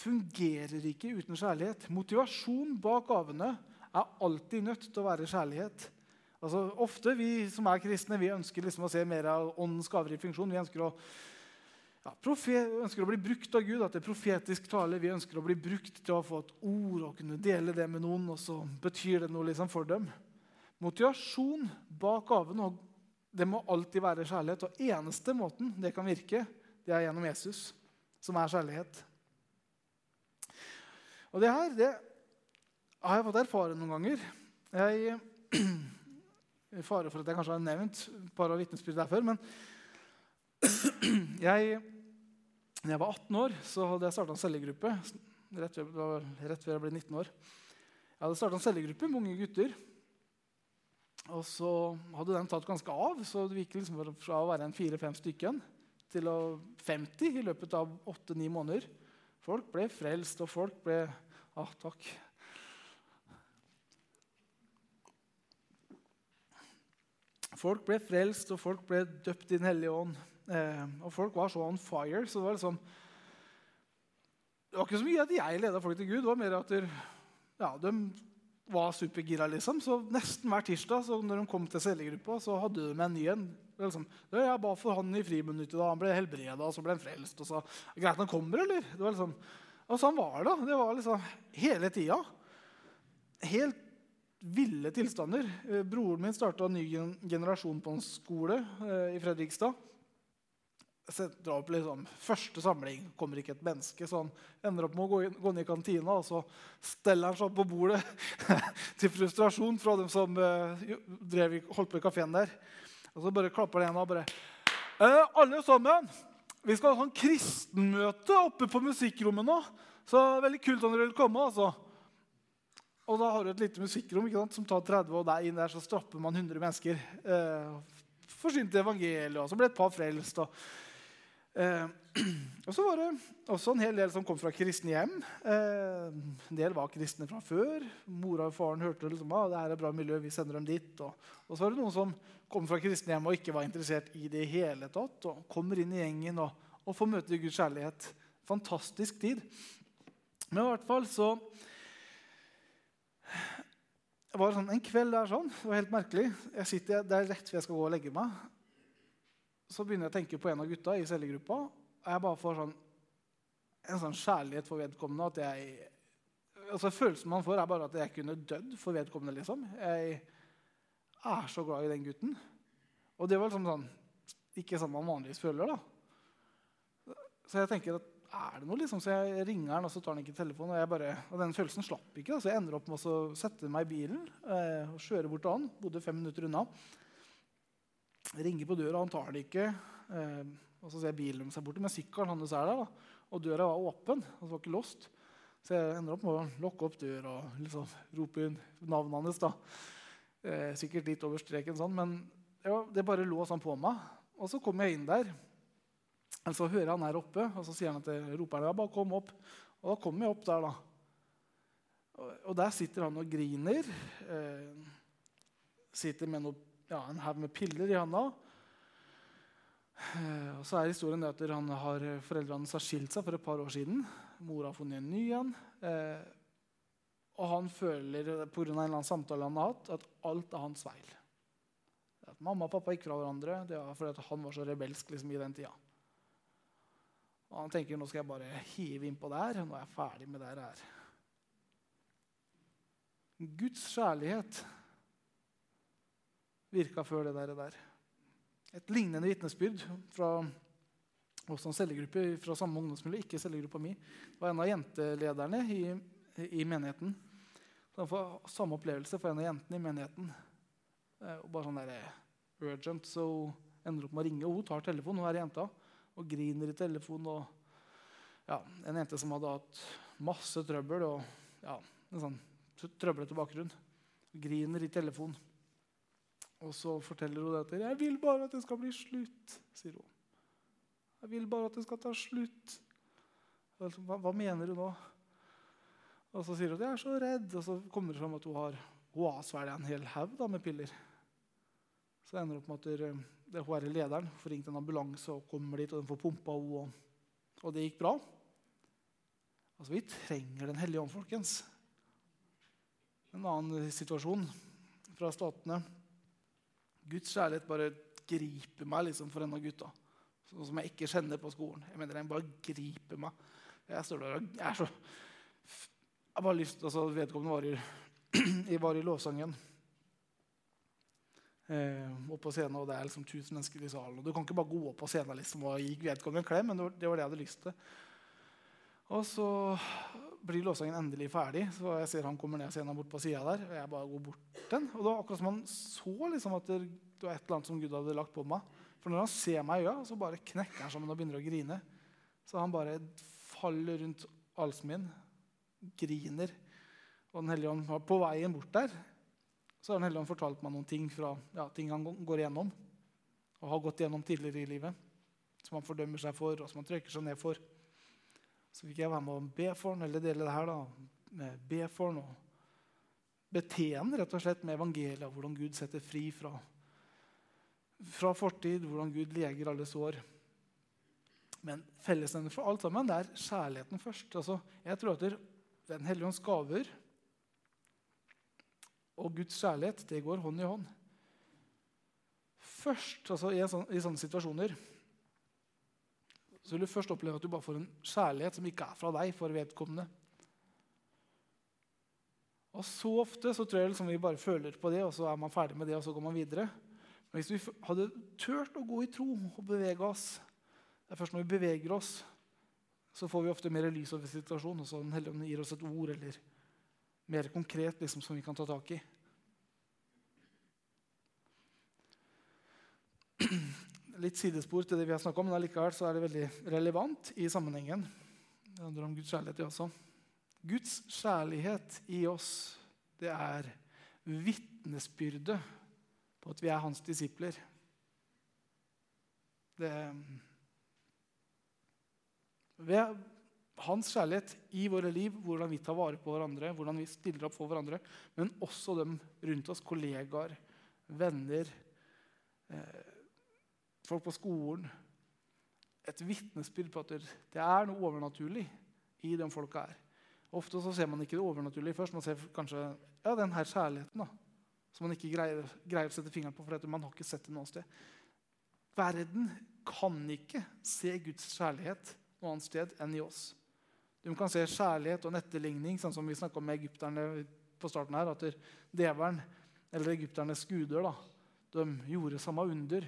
fungerer ikke uten kjærlighet. Motivasjon bak gavene er alltid nødt til å være kjærlighet. Altså, ofte vi som er kristne, vi ønsker liksom å se mer av åndens gaver i funksjon. Vi ønsker å, ja, ønsker å bli brukt av Gud, at det er profetisk tale. Vi ønsker å bli brukt til å få et ord og kunne dele det med noen, og så betyr det noe liksom for dem. Motivasjon bak gaven og det må alltid være kjærlighet. Og eneste måten det kan virke, det er gjennom Jesus, som er kjærlighet. Og det her det har jeg fått erfare noen ganger. Jeg, I fare for at jeg kanskje har nevnt et par av vitnesbyrdene der før. Men jeg, når jeg var 18 år, så hadde jeg starta en cellegruppe. Rett, rett før jeg ble 19 år. Jeg hadde starta en cellegruppe med unge gutter. Og så hadde den tatt ganske av, så det gikk liksom fra å være en fire-fem stykken til å 50 i løpet av åtte-ni måneder. Folk ble frelst, og folk ble ah, takk. Folk ble frelst, og folk ble døpt i Den hellige ånd. Eh, og folk var så on fire. så Det var liksom, det var ikke så mye at jeg leda folk til Gud. Det var mer at ja, de var supergira. liksom. Så Nesten hver tirsdag så når de kom til cellegruppa, så hadde de en ny en. Liksom, jeg ba for han i friminuttet, da han ble helbreda, og så ble han frelst. og så, Greit han kommer, eller? Det var liksom, og sånn var det. Det var liksom hele tida. Helt ville tilstander. Eh, broren min starta en ny generasjon på en skole eh, i Fredrikstad. Setter opp liksom, Første samling kommer ikke et menneske, så han ender opp med å gå, inn, gå ned i kantina og så steller han seg opp på bordet til frustrasjon fra dem som uh, drev, holdt på i kafeen der. Og så bare klapper det igjen og bare eh, Alle sammen! Vi skal ha sånn kristenmøte oppe på musikkrommet nå. Så veldig kult om dere vil komme. altså. Og da har du et lite musikkrom ikke sant, som tar 30, og der inn der så strapper man 100 mennesker. Eh, Forsynte evangeliet, og så ble et par frelst. Og, eh, og så var det også en hel del som kom fra kristne hjem. Eh, en del var kristne fra før. Mora og faren hørte liksom, ah, det her er bra miljø, vi sender dem dit. Og, og så var det noen som kom fra kristne hjem og ikke var interessert i det hele tatt. Og kommer inn i gjengen og, og får møte Guds kjærlighet. Fantastisk tid. Men i hvert fall så det var sånn, En kveld der sånn, det var helt merkelig. Jeg sitter der rett før jeg skal gå og legge meg. Så begynner jeg å tenke på en av gutta i cellegruppa. Og jeg bare får sånn, en sånn kjærlighet for vedkommende. at jeg, altså Følelsen man får, er bare at jeg kunne dødd for vedkommende. liksom. Jeg er så glad i den gutten. Og det var liksom sånn, ikke sånn man vanligvis føler. da. Så jeg tenker at er det noe? liksom? Så jeg ringer han, og så tar han ikke telefonen. Og, bare, og den følelsen slapp ikke. Da. Så jeg ender opp med å sette meg i bilen eh, og kjøre bort til han. Bodde fem minutter unna. Ringer på døra, han tar det ikke. Eh, og så ser jeg bilen seg borte, men sykkelen hans er der. Da. Og døra var åpen. og så var ikke låst. Så jeg ender opp med å lukke opp døra og liksom rope inn navnet hans. da. Eh, sikkert litt over streken, sånn, men ja, det bare lå sånn på meg. Og så kommer jeg inn der. Og så hører han her oppe, og så sier han til roperen ja, bare kom opp. Og da kommer jeg opp der, da. Og der sitter han og griner. Eh, sitter med noe, ja, en haug med piller i handa. Eh, og så er historien at han har, Foreldrene hans har skilt seg for et par år siden. Mora har funnet en ny en. Eh, og han føler på grunn av en eller annen samtale han har hatt, at alt er hans feil. At mamma og pappa gikk fra hverandre. Det var fordi han var så rebelsk liksom, i den tida. Og han tenker nå skal jeg bare hive innpå der. Nå er jeg ferdig med det her. Guds kjærlighet virka før det der. Et lignende vitnesbyrd fra også en cellegruppe fra samme ungdomsmiljø, ikke cellegruppa mi, var en av jentelederne i, i menigheten. Så han får samme opplevelse for en av jentene i menigheten. Eh, og bare sånn der, eh, urgent, så ender opp med å ringe, og hun tar telefonen. Hun er jenta og griner i telefonen. Og ja, en jente som hadde hatt masse trøbbel og ja, en sånn trøblete bakgrunn. Griner i telefon. Og så forteller hun dette. 'Jeg vil bare at det skal bli slutt', sier hun. 'Jeg vil bare at det skal ta slutt'. Hva, hva mener du nå? Og så sier hun at 'jeg er så redd', og så kommer det fram at hun har, hun har svelget en hel haug med piller. Så det ender opp med at det, det hun er lederen får ringt en ambulanse og kommer dit, og den får pumpa henne, og, og det gikk bra. Altså, Vi trenger Den hellige ånd, folkens. En annen situasjon fra statene. Guds kjærlighet bare griper meg liksom for en av gutta. Sånn som jeg ikke kjenner på skolen. Jeg mener, Den bare griper meg. Jeg står der og jeg er så Jeg har bare lyst altså Vedkommende var i, var i lovsangen. Eh, opp på scenen, og Det er liksom 1000 mennesker i salen. og Du kan ikke bare gå opp på scenen liksom, og gi vedkommende en klem, men det var det jeg hadde lyst til. Og så blir lovsangen endelig ferdig, så jeg ser han kommer ned scenen bort på sida der. Og jeg bare går bort den. Og det var akkurat som han så liksom, at det, var et eller annet som Gud hadde lagt på meg. For når han ser meg i øya, så bare knekker han sammen og begynner å grine. Så han bare faller rundt halsen min, griner. Og Den hellige ånd var på veien bort der så har Den hellige ånd fortalt meg noen ting fra ja, ting han går igjennom og har gått igjennom tidligere i livet. Som han fordømmer seg for, og som han trykker seg ned for. Så fikk jeg være med å be for ham, eller dele det her. da, Be for ham. betjene rett og slett med evangeliet hvordan Gud setter fri fra, fra fortid, hvordan Gud leger alle sår. Men fellesnevner for alt sammen det er kjærligheten først. Altså, jeg tror at Den hellige ånds gaver og Guds kjærlighet det går hånd i hånd. Først, altså i, sånn, i sånne situasjoner så vil du først oppleve at du bare får en kjærlighet som ikke er fra deg, for vedkommende. Og Så ofte så tror jeg liksom vi bare føler på det, og så er man ferdig med det, og så går man videre. Men hvis vi hadde turt å gå i tro og bevege oss Det er først når vi beveger oss, så får vi ofte mer lys over situasjonen. og så Den hellige gir oss et ord eller mer konkret liksom, som vi kan ta tak i. Litt sidespor til det vi har snakka om, men allikevel så er det veldig relevant i sammenhengen. Det handler om Guds kjærlighet, det også. Guds kjærlighet i oss, det er vitnesbyrdet på at vi er hans disipler. Det, ved hans kjærlighet i våre liv, hvordan vi tar vare på hverandre, hvordan vi stiller opp for hverandre, men også dem rundt oss, kollegaer, venner, eh, folk på skolen. Et vitnesbyrd på at det er noe overnaturlig i de folka her. Ofte så ser man ikke det overnaturlige først. Man ser kanskje ja, den her kjærligheten da, som man ikke greier, greier å sette fingeren på, for man har ikke sett det noe sted. Verden kan ikke se Guds kjærlighet noe annet sted enn i oss. De kan se kjærlighet og en etterligning, sånn som vi snakka med egypterne på starten her, at deveren, eller egypternes guder, da, de gjorde samme under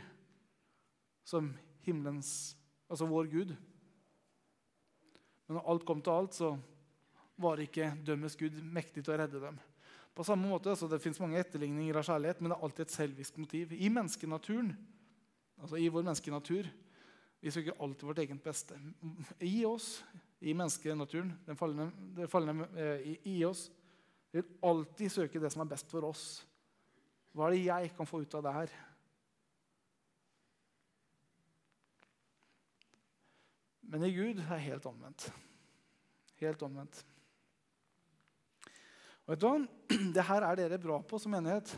som himmelens, altså vår Gud. Men når alt kom til alt, så var ikke dømmes Gud mektig til å redde dem. På samme måte, altså Det fins mange etterligninger av kjærlighet, men det er alltid et selvisk motiv. I menneskenaturen, altså i vår menneskenatur, vi søker alltid vårt eget beste. I oss, i menneskenaturen, den fallende, den falne eh, i, i oss, vil alltid søke det som er best for oss. Hva er det jeg kan få ut av det her? Men i Gud er helt omvendt. Helt omvendt. Og vet du hva? Det her er dere bra på som menighet.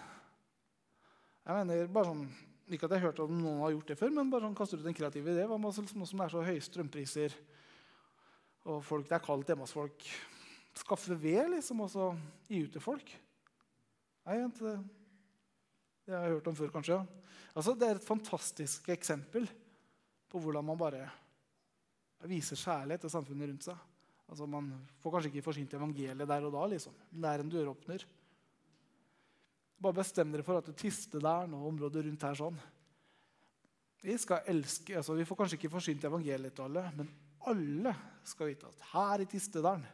Jeg mener bare sånn, Ikke at jeg har hørt om noen har gjort det før, men bare sånn, kaster ut en kreativ idé. Hva med noe som er så høye strømpriser, og folk, det er kaldt hjemme hos folk? Skaffe ved, liksom, og så gi ut til folk? Nei, det, det har jeg hørt om før, kanskje. Altså, det er et fantastisk eksempel på hvordan man bare viser kjærlighet til samfunnet rundt seg. Altså, man får kanskje ikke forsynt evangeliet der og da, liksom. men det er en døråpner. Bare bestem dere for at det Tistedalen og området rundt her sånn Vi skal elske, altså vi får kanskje ikke forsynt evangeliet til alle, men alle skal vite at her i Tistedalen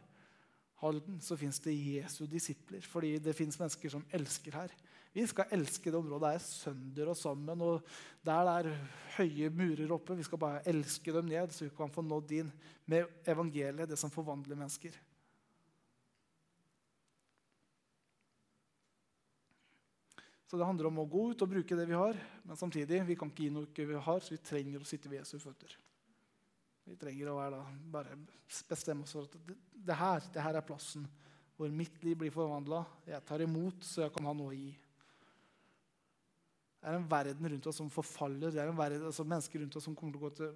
Halden så fins det Jesu disipler, fordi det fins mennesker som elsker her. Vi skal elske det området der sønder og sammen. og Der det er høye murer oppe, vi skal bare elske dem ned, så vi kan få nådd inn med evangeliet, det som forvandler mennesker. Så det handler om å gå ut og bruke det vi har, men samtidig vi kan ikke gi noe vi har, så vi trenger å sitte ved Jesu føtter. Vi trenger å være da, bare bestemme oss for at det, det, her, det her er plassen hvor mitt liv blir forvandla. Jeg tar imot, så jeg kan ha noe å gi. Det er en verden rundt oss som forfaller. Det er en verden, altså mennesker rundt oss som kommer til å gå til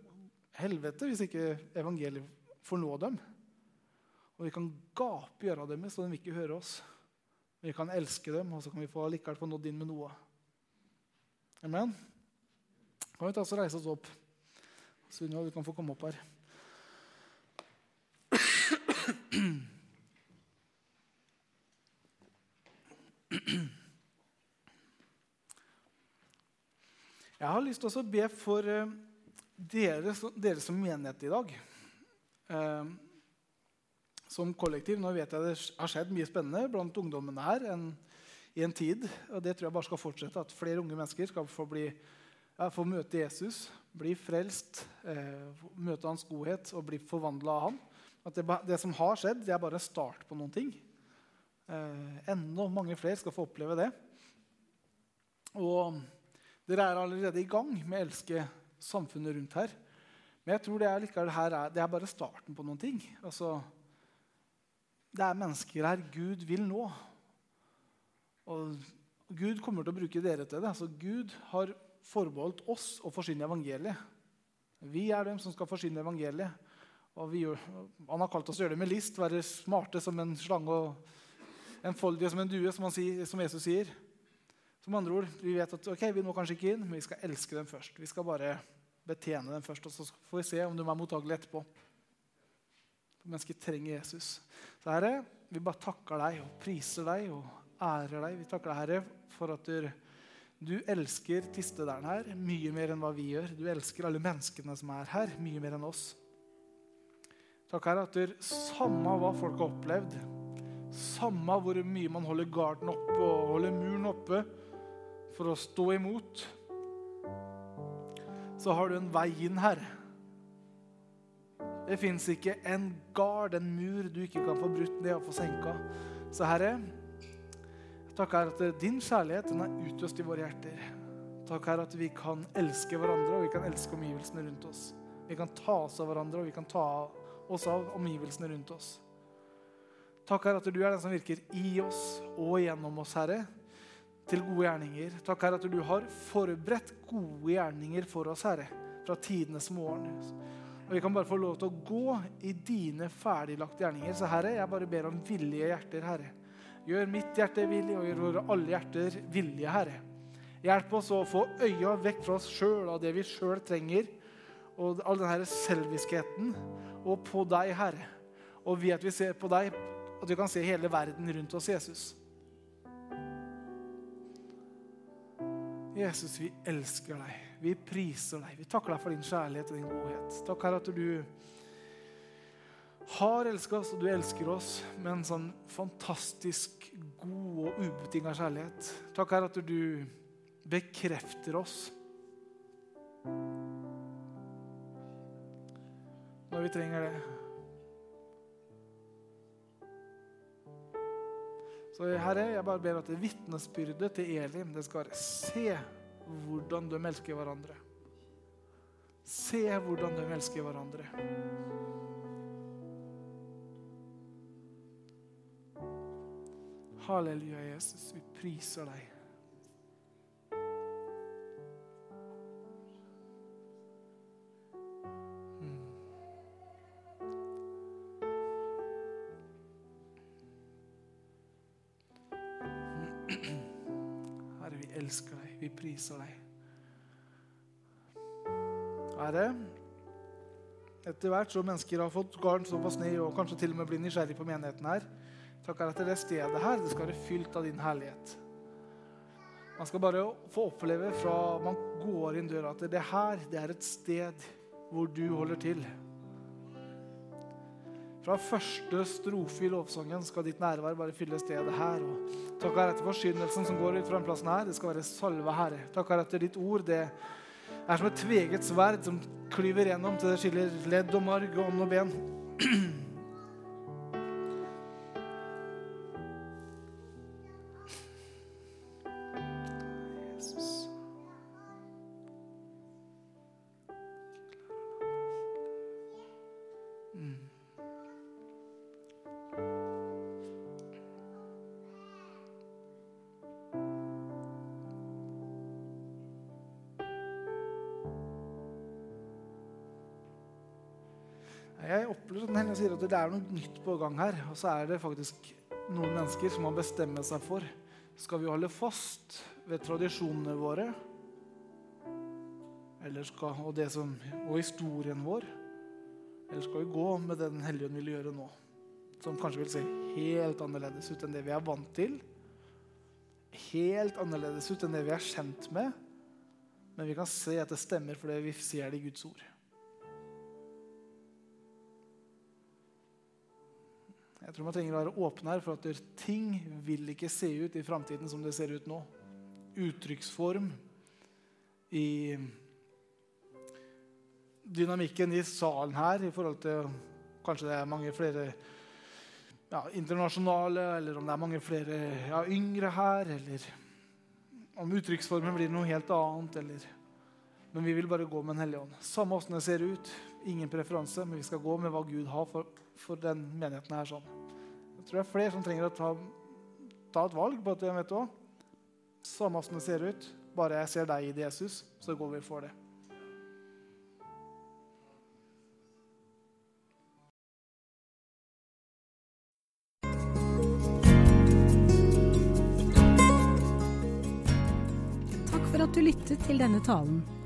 helvete hvis ikke evangeliet får nå dem. Og vi kan gape i øra deres, så de ikke høre oss. Vi kan elske dem, og så kan vi få, likevel få nådd inn med noe. Amen? Kan vi ta oss og reise oss opp? Sunniva, du kan få komme opp her. Jeg har lyst til å be for eh, dere, dere som menighet i dag. Eh, som kollektiv. Nå vet jeg det har skjedd mye spennende blant ungdommene her en, i en tid. og Det tror jeg bare skal fortsette. At flere unge mennesker skal få, bli, ja, få møte Jesus, bli frelst, eh, møte hans godhet og bli forvandla av ham. At det, det, som har skjedd, det er bare start på noen ting. Eh, enda mange flere skal få oppleve det. Og dere er allerede i gang med å elske samfunnet rundt her. Men jeg tror det er, er, det er bare starten på noen ting. Altså, det er mennesker her Gud vil nå. Og Gud kommer til å bruke dere til det. Altså, Gud har forbeholdt oss å forsyne evangeliet. Vi er dem som skal forsyne evangeliet. Gjør, han har kalt oss å gjøre det med list, være smarte som en slange og enfoldige som en due, som, sier, som, Jesus sier. Som andre ord, Vi vet at ok, vi må kanskje ikke inn, men vi skal elske dem først. Vi skal bare betjene dem først, og så får vi se om de er mottagelige etterpå. For Mennesker trenger Jesus. Så Herre, vi bare takker deg og priser deg og ærer deg. Vi takker deg, Herre, for at du, du elsker tistedæren her mye mer enn hva vi gjør. Du elsker alle menneskene som er her, mye mer enn oss. Takk, Herre, at du, samme hva folk har opplevd, samme hvor mye man holder garden oppe og holder muren oppe for å stå imot, så har du en vei inn her. Det fins ikke en gard, en mur, du ikke kan få brutt ned og få senka. Så Herre, takk Herre at din kjærlighet den er utøst i våre hjerter. Takk Herre at vi kan elske hverandre, og vi kan elske omgivelsene rundt oss. Vi kan ta oss av hverandre, og vi kan ta oss av omgivelsene rundt oss. Takk Herre at du er den som virker i oss og gjennom oss, Herre, til gode gjerninger. Takk Herre at du har forberedt gode gjerninger for oss, Herre, fra tidenes morgen. Og vi kan bare få lov til å gå i dine ferdiglagte gjerninger. Så Herre, jeg bare ber om villige hjerter, Herre. Gjør mitt hjerte villig, og gjør våre alle hjerter villige, Herre. Hjelp oss å få øya vekk fra oss sjøl og det vi sjøl trenger, og all denne selviskheten, og på deg, Herre. Og ved at vi ser på deg, at vi kan se hele verden rundt oss, Jesus. Jesus, vi elsker deg. Vi priser deg. Vi takker deg for din kjærlighet og din godhet. Takk, Herre, at du har elsket oss, og du elsker oss med en sånn fantastisk god og ubetinga kjærlighet. Takk, Herre, at du bekrefter oss når vi trenger det. Så Herre, jeg bare ber at det vitnesbyrdet til Elim det skal være se hvordan de elsker hverandre. Se hvordan de elsker hverandre. Halleluja, Jesus. Vi priser deg. Deg. Vi priser deg. Herre, etter hvert så mennesker har fått garn såpass ned og kanskje til og med blir nysgjerrig på menigheten her, takker at det stedet her det skal være fylt av din herlighet. Man skal bare få oppleve fra man går inn døra at det her det er et sted hvor du holder til. Fra første strofe i lovsangen skal ditt nærvær bare fylle stedet her. Og takk Herre etter forsynelsen som går ut fra denne plassen her. Det skal være salve Herre. Takk Herre etter ditt ord. Det er som et tveget sverd som klyver gjennom til det skiller ledd og marg og ånd og ben. Jeg opplever at Den sier at det er noe nytt på gang her. Og så er det faktisk noen mennesker som har bestemt seg for skal vi holde fast ved tradisjonene våre skal, og, som, og, historien vår? Eller skal vi gå med det Den hellige ånd vil gjøre nå? Som kanskje vil se helt annerledes ut enn det vi er vant til. Helt annerledes ut enn det vi er kjent med. Men vi kan se at det stemmer fordi vi ser det i Guds ord. Jeg tror man trenger å være åpen her for at ting vil ikke se ut i framtiden som det ser ut nå. Uttrykksform i dynamikken i salen her i forhold til Kanskje det er mange flere ja, internasjonale, eller om det er mange flere ja, yngre her, eller om uttrykksformen blir noe helt annet. Eller. Men vi vil bare gå med Den hellige ånd. Samme åssen det ser ut. Ingen preferanse, men vi skal gå med hva Gud har for, for den menigheten her. sånn. Jeg tror det er flere som trenger å ta, ta et valg på at vet du, Samme åssen det ser ut, bare jeg ser deg i Jesus, så går vi for det. Takk for at du lyttet til denne talen.